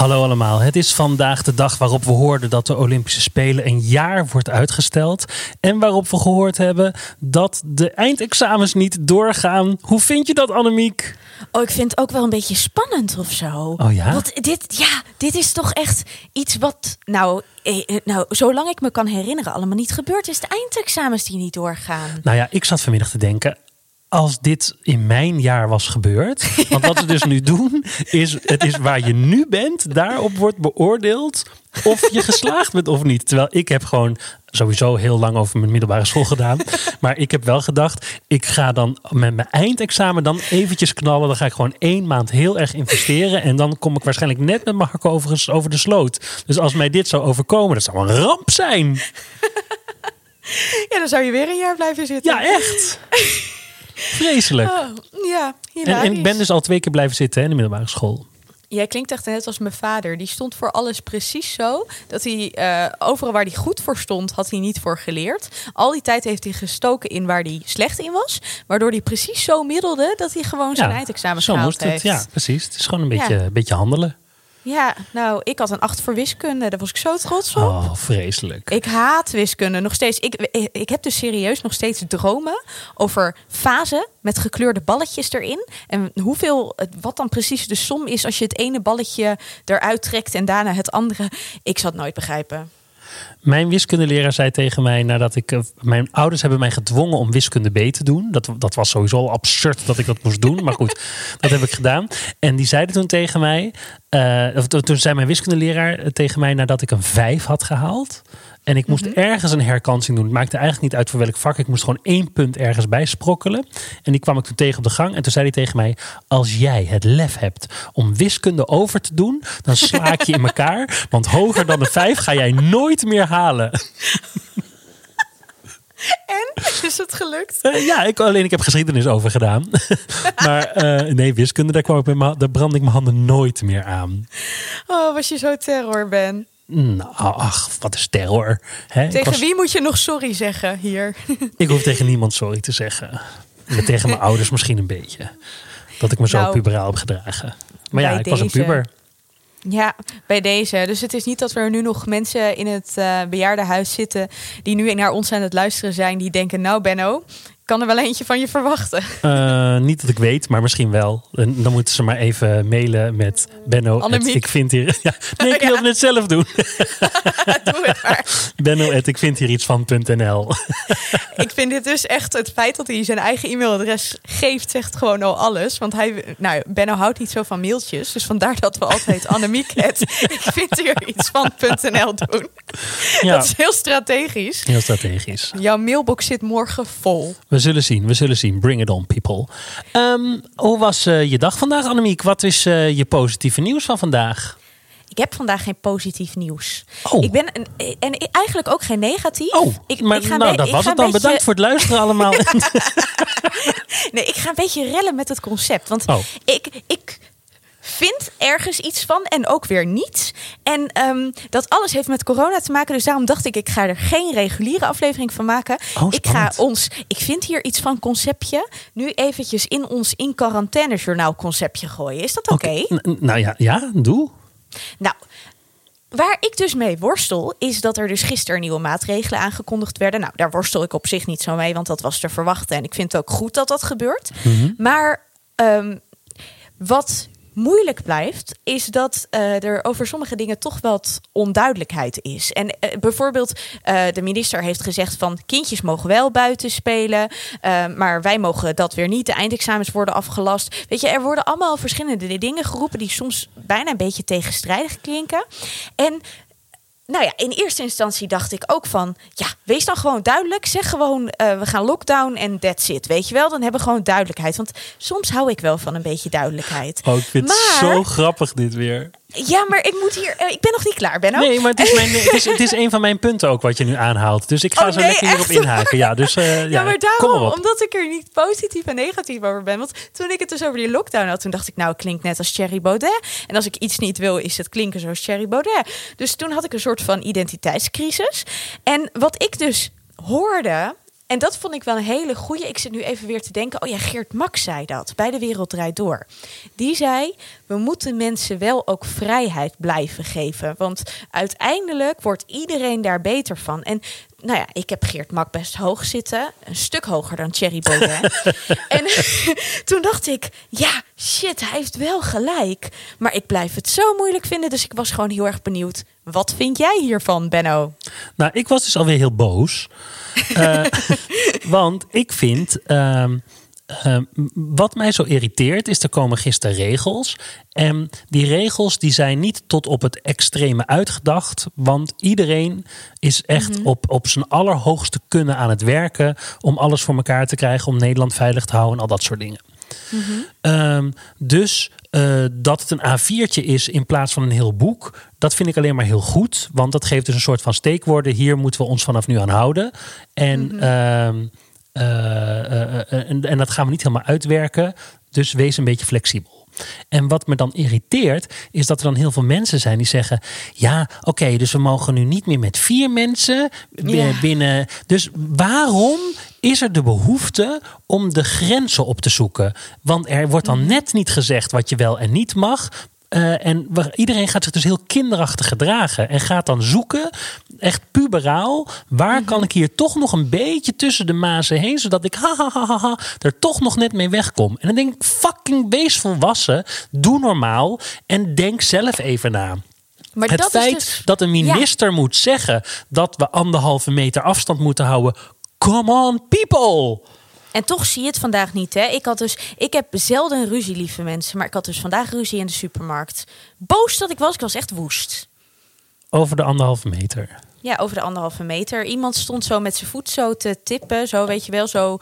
Hallo allemaal. Het is vandaag de dag waarop we hoorden dat de Olympische Spelen een jaar wordt uitgesteld. En waarop we gehoord hebben dat de eindexamens niet doorgaan. Hoe vind je dat, Annemiek? Oh, ik vind het ook wel een beetje spannend of zo. Oh ja? Want dit, ja, dit is toch echt iets wat, nou, eh, eh, nou, zolang ik me kan herinneren, allemaal niet gebeurd is. De eindexamens die niet doorgaan. Nou ja, ik zat vanmiddag te denken. Als dit in mijn jaar was gebeurd. Want wat we dus nu doen, is het is waar je nu bent, daarop wordt beoordeeld of je geslaagd bent of niet. Terwijl ik heb gewoon sowieso heel lang over mijn middelbare school gedaan. Maar ik heb wel gedacht, ik ga dan met mijn eindexamen dan eventjes knallen. Dan ga ik gewoon één maand heel erg investeren. En dan kom ik waarschijnlijk net met Marco overigens over de sloot. Dus als mij dit zou overkomen, dat zou een ramp zijn. Ja, dan zou je weer een jaar blijven zitten. Ja, echt. Vreselijk. Oh, ja, En, en ik ben dus al twee keer blijven zitten hè, in de middelbare school. Jij klinkt echt net als mijn vader. Die stond voor alles precies zo. Dat hij eh, overal waar hij goed voor stond, had hij niet voor geleerd. Al die tijd heeft hij gestoken in waar hij slecht in was. Waardoor hij precies zo middelde dat hij gewoon zijn eindexamen zo moest het. heeft. Ja, precies. Het is gewoon een Ja. beetje, een beetje handelen. Ja, nou, ik had een 8 voor wiskunde. Daar was ik zo trots op. Oh, vreselijk. Ik haat wiskunde nog steeds. Ik, ik heb dus serieus nog steeds dromen over fasen met gekleurde balletjes erin. En hoeveel, wat dan precies de som is als je het ene balletje eruit trekt en daarna het andere. Ik zal het nooit begrijpen. Mijn wiskundeleraar zei tegen mij nadat ik. eh, Mijn ouders hebben mij gedwongen om wiskunde B te doen. Dat, dat was sowieso al absurd dat ik dat moest doen. Maar goed, dat heb ik gedaan. En die zeiden toen tegen mij. eh, of toen zei mijn wiskundeleraar tegen mij nadat ik een 5 had gehaald. En ik moest ergens een herkansing doen. Het maakte eigenlijk niet uit voor welk vak. Ik moest gewoon één punt ergens bij sprokkelen. En die kwam ik toen tegen op de gang. En toen zei hij tegen mij: Als jij het lef hebt om wiskunde over te doen, dan sla ik je in elkaar. Want hoger dan de vijf ga jij nooit meer halen. En is het gelukt? Eh, ja, ik, alleen ik heb geschiedenis over gedaan. maar eh, nee, wiskunde, daar, kwam ik met daar brand ik mijn handen nooit meer aan. Oh, was je zo terror, Ben? Nou, ach, wat is terror. Hè? Tegen was- wie moet je nog sorry zeggen hier? ik hoef tegen niemand sorry te zeggen. Maar tegen mijn ouders misschien een beetje. Dat ik me zo Nou, puberaal heb gedragen. Maar ja, ik was een puber. Ja, bij deze. Dus het is niet dat er nu nog mensen in het eh bejaardenhuis zitten die nu naar ons aan het luisteren zijn, die denken, nou Benno, kan er wel eentje van je verwachten. Eh, niet dat ik weet, maar misschien wel. En dan moeten ze maar even mailen met Benno. Annemiek. ik vind hier. Ja, nee, ik wil het zelf doen. Doe het maar. Benno, ik vind hier iets van.nl. Ik vind dit dus echt, het feit dat hij zijn eigen e-mailadres geeft, zegt gewoon al alles. Want hij, nou, Benno houdt niet zo van mailtjes. Dus vandaar dat we altijd Annemiek het, ik vind hier iets van.nl doen. Ja, Dat is heel strategisch. heel strategisch. Jouw mailbox zit morgen vol. We zullen zien, we zullen zien. Bring it on, people. Ehm, hoe was eh, je dag vandaag, Annemiek? Wat is eh, je positieve nieuws van vandaag? Ik heb vandaag geen positief nieuws. Oh. Ik ben een, en eigenlijk ook geen negatief. Oh, ik, maar ik ga nou, dat ik was ga het dan. beetje- Bedankt voor het luisteren allemaal. Nee, ik ga een beetje rellen met het concept. Want Oh. ik, ik vind ergens iets van en ook weer niet. En ehm, dat alles heeft met corona te maken. Dus daarom dacht ik, ik ga er geen reguliere aflevering van maken. Oh, ik ga ons, ik vind hier iets van conceptje, nu eventjes in ons in quarantaine journaal conceptje gooien. Is dat oké? Nou ja, ja, doe. Nou, waar ik dus mee worstel, is dat er dus gisteren nieuwe maatregelen aangekondigd werden. Nou, daar worstel ik op zich niet zo mee, want dat was te verwachten. En ik vind het ook goed dat dat gebeurt. Maar ehm, wat moeilijk blijft, is dat eh, er over sommige dingen toch wat onduidelijkheid is. En eh, bijvoorbeeld, eh, de minister heeft gezegd van kindjes mogen wel buiten spelen, maar wij mogen dat weer niet. De eindexamens worden afgelast. Weet je, er worden allemaal verschillende dingen geroepen die soms bijna een beetje tegenstrijdig klinken. En nou ja, in eerste instantie dacht ik ook van... ja, wees dan gewoon duidelijk. Zeg gewoon, eh, we gaan lockdown en that's it. Weet je wel, dan hebben we gewoon duidelijkheid. Want soms hou ik wel van een beetje duidelijkheid. Oh, ik vind Maar- het zo grappig dit weer. Ja, maar ik moet hier. eh, ik ben nog niet klaar, Benno. Nee, maar het is, mijn, het, is, het is een van mijn punten ook wat je nu aanhaalt. Dus ik ga Oh, zo nee, lekker hierop inhaken. Ja, dus eh, ja, Ja, maar daarom, op. omdat ik er niet positief en negatief over ben. Want toen ik het dus over die lockdown had, toen dacht ik, nou, het klinkt net als Thierry Baudet. En als ik iets niet wil, is het klinken zoals Thierry Baudet. Dus toen had ik een soort van identiteitscrisis. En wat ik dus hoorde, en dat vond ik wel een hele goeie. Ik zit nu even weer te denken, oh ja, Geert Max zei dat bij De Wereld Draait Door. Die zei, we moeten mensen wel ook vrijheid blijven geven. Want uiteindelijk wordt iedereen daar beter van. En nou ja, ik heb Geert Mak best hoog zitten. Een stuk hoger dan Thierry Baudet. en toen dacht ik, ja, shit, hij heeft wel gelijk. Maar ik blijf het zo moeilijk vinden. Dus ik was gewoon heel erg benieuwd. Wat vind jij hiervan, Benno? Nou, ik was dus alweer heel boos. Eh, want ik vind. ehm, ehm, wat mij zo irriteert is, er komen gisteren regels. En die regels die zijn niet tot op het extreme uitgedacht. Want iedereen is echt op, op zijn allerhoogste kunnen aan het werken. Om alles voor elkaar te krijgen. Om Nederland veilig te houden en al dat soort dingen. Ehm, dus eh, dat het een A4'tje is in plaats van een heel boek, dat vind ik alleen maar heel goed. Want dat geeft dus een soort van steekwoorden. Hier moeten we ons vanaf nu aan houden. En, ehm, eh, eh, eh, en, en dat gaan we niet helemaal uitwerken. Dus wees een beetje flexibel. En wat me dan irriteert, is dat er dan heel veel mensen zijn die zeggen: Ja, oké, dus we mogen nu niet meer met vier mensen Ja. binnen. Dus waarom is er de behoefte om de grenzen op te zoeken? Want er wordt dan net niet gezegd wat je wel en niet mag. Eh, en we- iedereen gaat zich dus heel kinderachtig gedragen. En gaat dan zoeken, echt puberaal. Waar kan ik hier toch nog een beetje tussen de mazen heen. Zodat ik ha, ha, ha, ha, ha, er toch nog net mee wegkom. En dan denk ik, fucking wees volwassen. Doe normaal. En denk zelf even na. Maar Het dat feit dus, dat een minister moet zeggen dat we anderhalve meter afstand moeten houden. Come on, people! En toch zie je het vandaag niet, hè? Ik had dus, ik heb zelden ruzie, lieve mensen, maar ik had dus vandaag ruzie in de supermarkt. Boos dat ik was, ik was echt woest. Over de anderhalve meter. Ja, over de anderhalve meter. Iemand stond zo met zijn voet zo te tippen, zo weet je wel, zo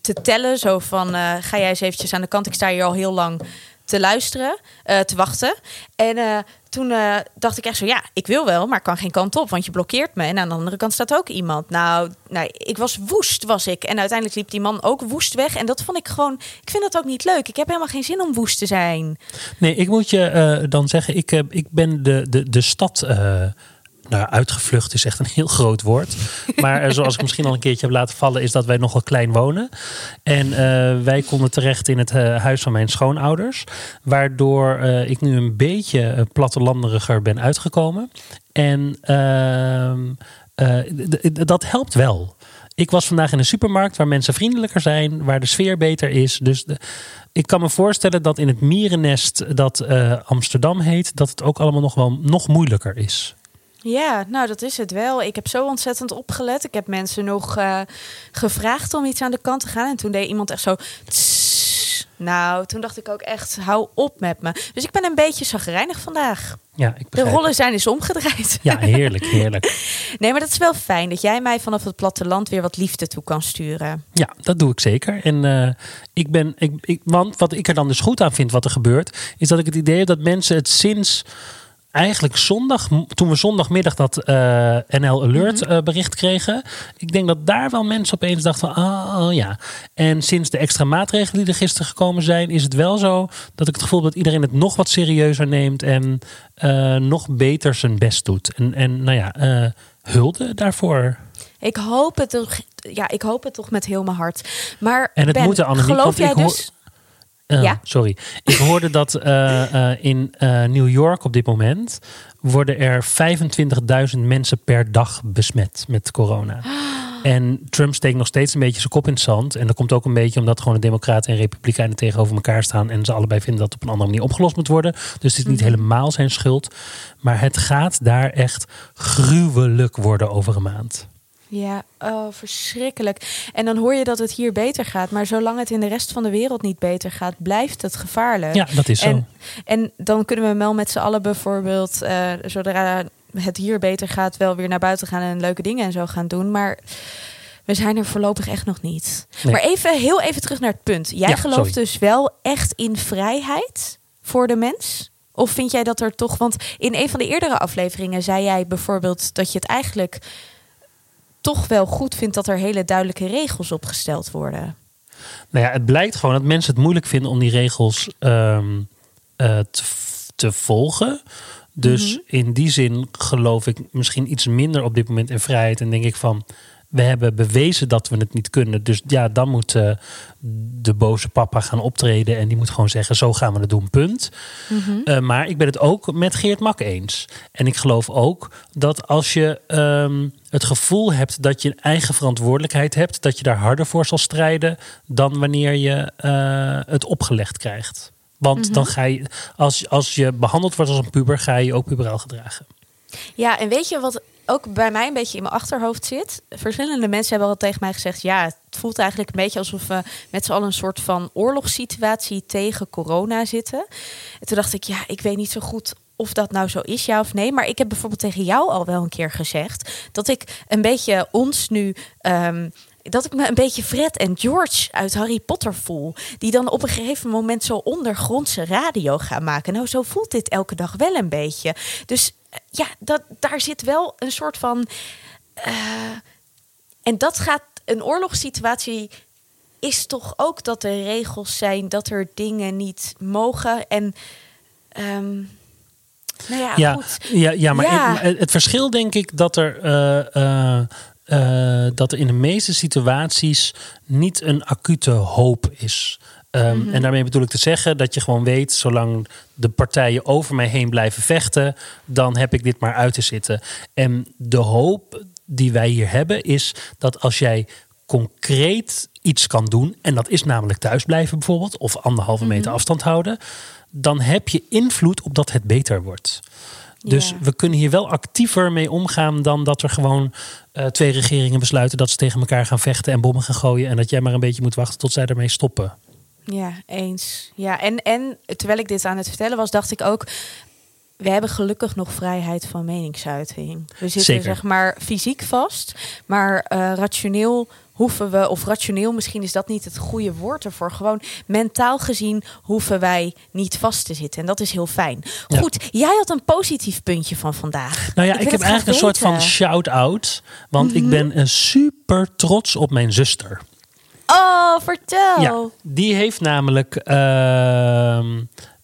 te tellen, zo van, eh, ga jij eens eventjes aan de kant. Ik sta hier al heel lang te luisteren, eh, te wachten. En eh, toen eh, dacht ik echt zo, ja, ik wil wel, maar ik kan geen kant op, want je blokkeert me. En aan de andere kant staat ook iemand. Nou, nou, ik was woest, was ik. En uiteindelijk liep die man ook woest weg. En dat vond ik gewoon, ik vind dat ook niet leuk. Ik heb helemaal geen zin om woest te zijn. Nee, ik moet je dan zeggen, ik, ik ben de, de, de stad. Nou, uitgevlucht is echt een heel groot woord. Maar eh, zoals ik misschien al een keertje heb laten vallen, is dat wij nogal klein wonen. En eh, wij konden terecht in het eh, huis van mijn schoonouders. Waardoor ik nu een beetje plattelanderiger ben uitgekomen. En ehm, eh, dat helpt wel. Ik was vandaag in een supermarkt waar mensen vriendelijker zijn, waar de sfeer beter is. Dus ik kan me voorstellen dat in het mierennest dat Amsterdam heet, dat het ook allemaal nog wel nog moeilijker is. Ja, nou dat is het wel. Ik heb zo ontzettend opgelet. Ik heb mensen nog eh, gevraagd om iets aan de kant te gaan. En toen deed iemand echt zo... "Tss." Nou, toen dacht ik ook echt, hou op met me. Dus ik ben een beetje zagrijnig vandaag. Ja, ik De rollen het. zijn eens omgedraaid. Ja, heerlijk, heerlijk. Nee, maar dat is wel fijn dat jij mij vanaf het platteland weer wat liefde toe kan sturen. Ja, dat doe ik zeker. En eh, ik ben, ik, ik, want wat ik er dan dus goed aan vind wat er gebeurt, is dat ik het idee heb dat mensen het sinds eigenlijk zondag, toen we zondagmiddag dat eh, NL Alert eh, bericht kregen, ik denk dat daar wel mensen opeens dachten van, ah, oh, ja. En sinds de extra maatregelen die er gisteren gekomen zijn, is het wel zo dat ik het gevoel heb dat iedereen het nog wat serieuzer neemt en eh, nog beter zijn best doet. En, en nou ja, hulde daarvoor. Ik hoop het toch, ja, ik hoop het toch met heel mijn hart. Maar En het ben, moet, Annemiek, geloof jij dus... Ja? Sorry. Ik hoorde dat eh, eh, in eh, New York op dit moment worden er 25.000 mensen per dag besmet met corona. En Trump steekt nog steeds een beetje zijn kop in het zand. En dat komt ook een beetje omdat gewoon de Democraten en Republikeinen tegenover elkaar staan. En ze allebei vinden dat het op een andere manier opgelost moet worden. Dus het is niet helemaal zijn schuld. Maar het gaat daar echt gruwelijk worden over een maand. Ja, oh, verschrikkelijk. En dan hoor je dat het hier beter gaat. Maar zolang het in de rest van de wereld niet beter gaat, blijft het gevaarlijk. Ja, dat is zo. En, en dan kunnen we wel met z'n allen bijvoorbeeld, eh, zodra het hier beter gaat, wel weer naar buiten gaan en leuke dingen en zo gaan doen. Maar we zijn er voorlopig echt nog niet. Nee. Maar even, heel even terug naar het punt. Jij Ja, gelooft sorry. dus wel echt in vrijheid voor de mens? Of vind jij dat er toch, want in een van de eerdere afleveringen zei jij bijvoorbeeld dat je het eigenlijk toch wel goed vindt dat er hele duidelijke regels opgesteld worden. Nou ja, het blijkt gewoon dat mensen het moeilijk vinden om die regels ehm, eh, te, te, volgen. Dus Mhm. in die zin geloof ik misschien iets minder op dit moment in vrijheid. En denk ik van, we hebben bewezen dat we het niet kunnen. Dus ja, dan moet eh, de boze papa gaan optreden. En die moet gewoon zeggen, zo gaan we het doen, punt. Mhm. Uh, maar ik ben het ook met Geert Mak eens. En ik geloof ook dat als je um, het gevoel hebt dat je een eigen verantwoordelijkheid hebt, dat je daar harder voor zal strijden dan wanneer je uh, het opgelegd krijgt. Want Mhm. dan ga je, als, als je behandeld wordt als een puber, ga je je ook puberaal gedragen. Ja, en weet je wat ook bij mij een beetje in mijn achterhoofd zit? Verschillende mensen hebben al tegen mij gezegd: ja, het voelt eigenlijk een beetje alsof we met z'n allen een soort van oorlogssituatie tegen corona zitten. En toen dacht ik: ja, ik weet niet zo goed of dat nou zo is, ja of nee. Maar ik heb bijvoorbeeld tegen jou al wel een keer gezegd dat ik een beetje ons nu. Um, dat ik me een beetje Fred en George uit Harry Potter voel. Die dan op een gegeven moment zo ondergrondse radio gaan maken. Nou, zo voelt dit elke dag wel een beetje. Dus ja, dat, daar zit wel een soort van. Uh, en dat gaat. Een oorlogssituatie is toch ook dat er regels zijn dat er dingen niet mogen. En. Um, nou ja, ja, goed. ja, ja, maar Ja. Het, het verschil denk ik dat er. Uh, uh, dat er in de meeste situaties niet een acute hoop is. Um, Mhm. En daarmee bedoel ik te zeggen dat je gewoon weet, zolang de partijen over mij heen blijven vechten, dan heb ik dit maar uit te zitten. En de hoop die wij hier hebben is dat als jij concreet iets kan doen, en dat is namelijk thuisblijven bijvoorbeeld, of anderhalve meter Mhm. afstand houden, dan heb je invloed op dat het beter wordt. Dus we kunnen hier wel actiever mee omgaan dan dat er gewoon uh, twee regeringen besluiten dat ze tegen elkaar gaan vechten en bommen gaan gooien. En dat jij maar een beetje moet wachten tot zij ermee stoppen. Ja, eens. Ja, en, en terwijl ik dit aan het vertellen was, dacht ik ook. We hebben gelukkig nog vrijheid van meningsuiting. We zitten Zeker. zeg maar fysiek vast, maar uh, rationeel hoeven we, of rationeel misschien is dat niet het goede woord ervoor. Gewoon mentaal gezien hoeven wij niet vast te zitten. En dat is heel fijn. Ja. Goed, jij had een positief puntje van vandaag. Nou ja, Ik heb eigenlijk een soort van shout-out. Want ik Mhm. ben een super trots op mijn zuster. Oh, vertel. Ja, die heeft namelijk ehm,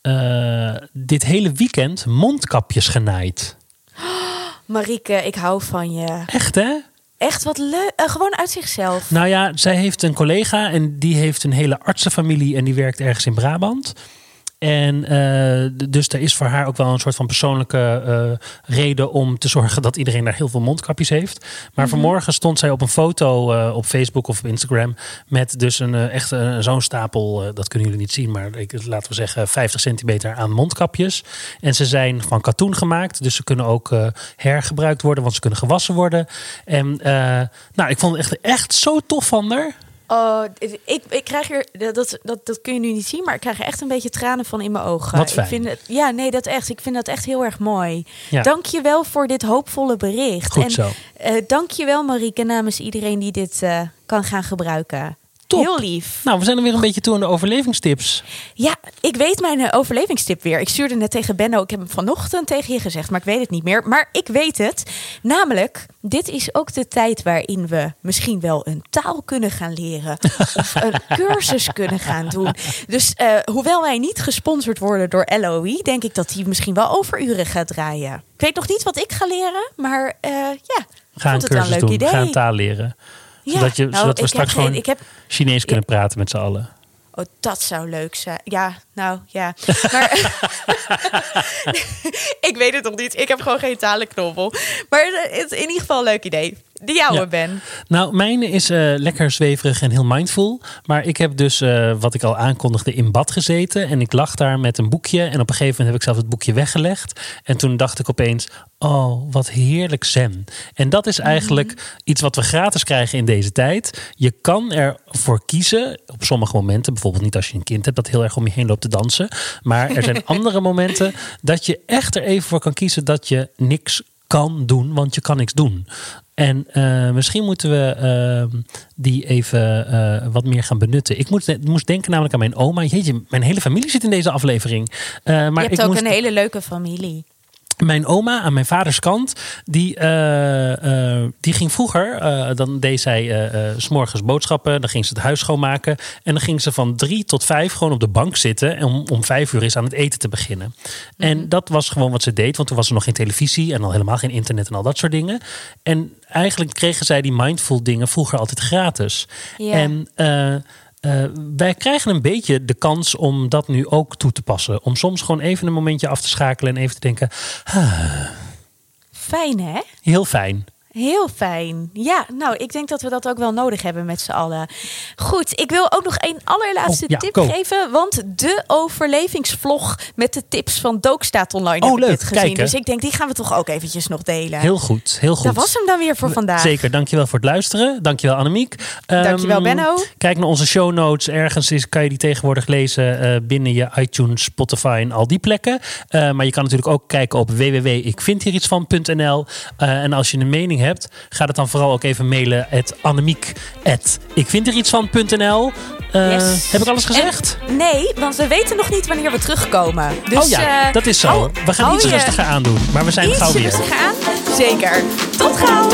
eh, dit hele weekend mondkapjes genaaid. Marieke, ik hou van je. Echt hè? Echt wat leuk. Eh, gewoon uit zichzelf. Nou ja, zij heeft een collega en die heeft een hele artsenfamilie en die werkt ergens in Brabant. En d- dus er is voor haar ook wel een soort van persoonlijke eh, reden om te zorgen dat iedereen daar heel veel mondkapjes heeft. Maar vanmorgen stond zij op een foto eh, op Facebook of op Instagram met dus een echt zo'n stapel, dat kunnen jullie niet zien, maar ik, laten we zeggen 50 centimeter aan mondkapjes. En ze zijn van katoen gemaakt, dus ze kunnen ook hergebruikt worden, want ze kunnen gewassen worden. En nou, ik vond het echt, echt zo tof van haar. Oh, ik, ik krijg er, dat, dat, dat kun je nu niet zien, maar ik krijg er echt een beetje tranen van in mijn ogen. Wat fijn. Ik vind het, ja, nee, dat echt. Ik vind dat echt heel erg mooi. Ja. Dank je wel voor dit hoopvolle bericht. Goed en zo. eh, dank je wel, Marieke, namens iedereen die dit eh, kan gaan gebruiken. Top. Heel lief. Nou, we zijn er weer een beetje toe aan de overlevingstips. Ja, ik weet mijn eh, overlevingstip weer. Ik stuurde net tegen Benno. Ik heb hem vanochtend tegen je gezegd, maar ik weet het niet meer. Maar ik weet het. Namelijk, dit is ook de tijd waarin we misschien wel een taal kunnen gaan leren. of een cursus kunnen gaan doen. Dus eh, hoewel wij niet gesponsord worden door LOE, denk ik dat die misschien wel overuren gaat draaien. Ik weet nog niet wat ik ga leren, maar eh, ja. Ga een vond het wel cursus leuk doen. idee. Ga een taal leren. Ja, zodat je, nou, zodat we straks geen- gewoon ik heb Chinees kunnen praten met z'n allen. Oh, dat zou leuk zijn. Ja, nou ja. Maar ik weet het nog niet. Ik heb gewoon geen talenknobbel. Maar het is in ieder geval een leuk idee. De jouwe, Ja. Ben. Nou, mijne is eh, lekker zweverig en heel mindful. Maar ik heb dus, eh, wat ik al aankondigde, in bad gezeten. En ik lag daar met een boekje. En op een gegeven moment heb ik zelf het boekje weggelegd. En toen dacht ik opeens, oh, wat heerlijk zen. En dat is eigenlijk iets wat we gratis krijgen in deze tijd. Je kan ervoor kiezen, op sommige momenten. Bijvoorbeeld niet als je een kind hebt dat heel erg om je heen loopt te dansen. Maar er zijn andere momenten dat je echt er even voor kan kiezen dat je niks kan doen, want je kan niks doen. En eh, misschien moeten we uh, die even uh, wat meer gaan benutten. Ik moest, moest, denken namelijk aan mijn oma. Jeetje, mijn hele familie zit in deze aflevering. maar je hebt ik ook moest... een hele leuke familie. Mijn oma aan mijn vaders kant, die, uh, uh, die ging vroeger, uh, dan deed zij s s'morgens boodschappen, dan ging ze het huis schoonmaken. En dan ging ze van drie tot vijf gewoon op de bank zitten en om, om vijf uur is aan het eten te beginnen. En dat was gewoon wat ze deed, want toen was er nog geen televisie en al helemaal geen internet en al dat soort dingen. En eigenlijk kregen zij die mindful dingen vroeger altijd gratis. Yeah. En uh, wij krijgen een beetje de kans om dat nu ook toe te passen. Om soms gewoon even een momentje af te schakelen en even te denken. Ah. Fijn hè? Heel fijn. Heel fijn. Ja, nou, ik denk dat we dat ook wel nodig hebben met z'n allen. Goed, ik wil ook nog een allerlaatste oh, ja, tip go. geven. Want de overlevingsvlog met de tips van Dook staat online. Oh, leuk. Gezien. Kijk, dus ik denk, die gaan we toch ook eventjes nog delen. Heel goed, heel goed. Dat was hem dan weer voor vandaag. Zeker, dankjewel voor het luisteren. Dankjewel Annemiek. Um, Dankjewel Benno. Kijk naar onze show notes. Ergens is, kan je die tegenwoordig lezen uh, binnen je iTunes, Spotify en al die plekken. Uh, maar je kan natuurlijk ook kijken op www.ikvindhieritsvan.nl. Uh, en als je een mening hebt, hebt, ga dat dan vooral ook even mailen. Het Annemiek. At ik vind er iets van.nl. Uh, eh, yes. Heb ik alles gezegd? Nee, want we weten nog niet wanneer we terugkomen. Dus, oh ja, eh, dat is zo. Oh, we gaan oh iets je, aan aandoen. Maar we zijn gauw weer. Rustiger aan? Zeker. Tot gauw.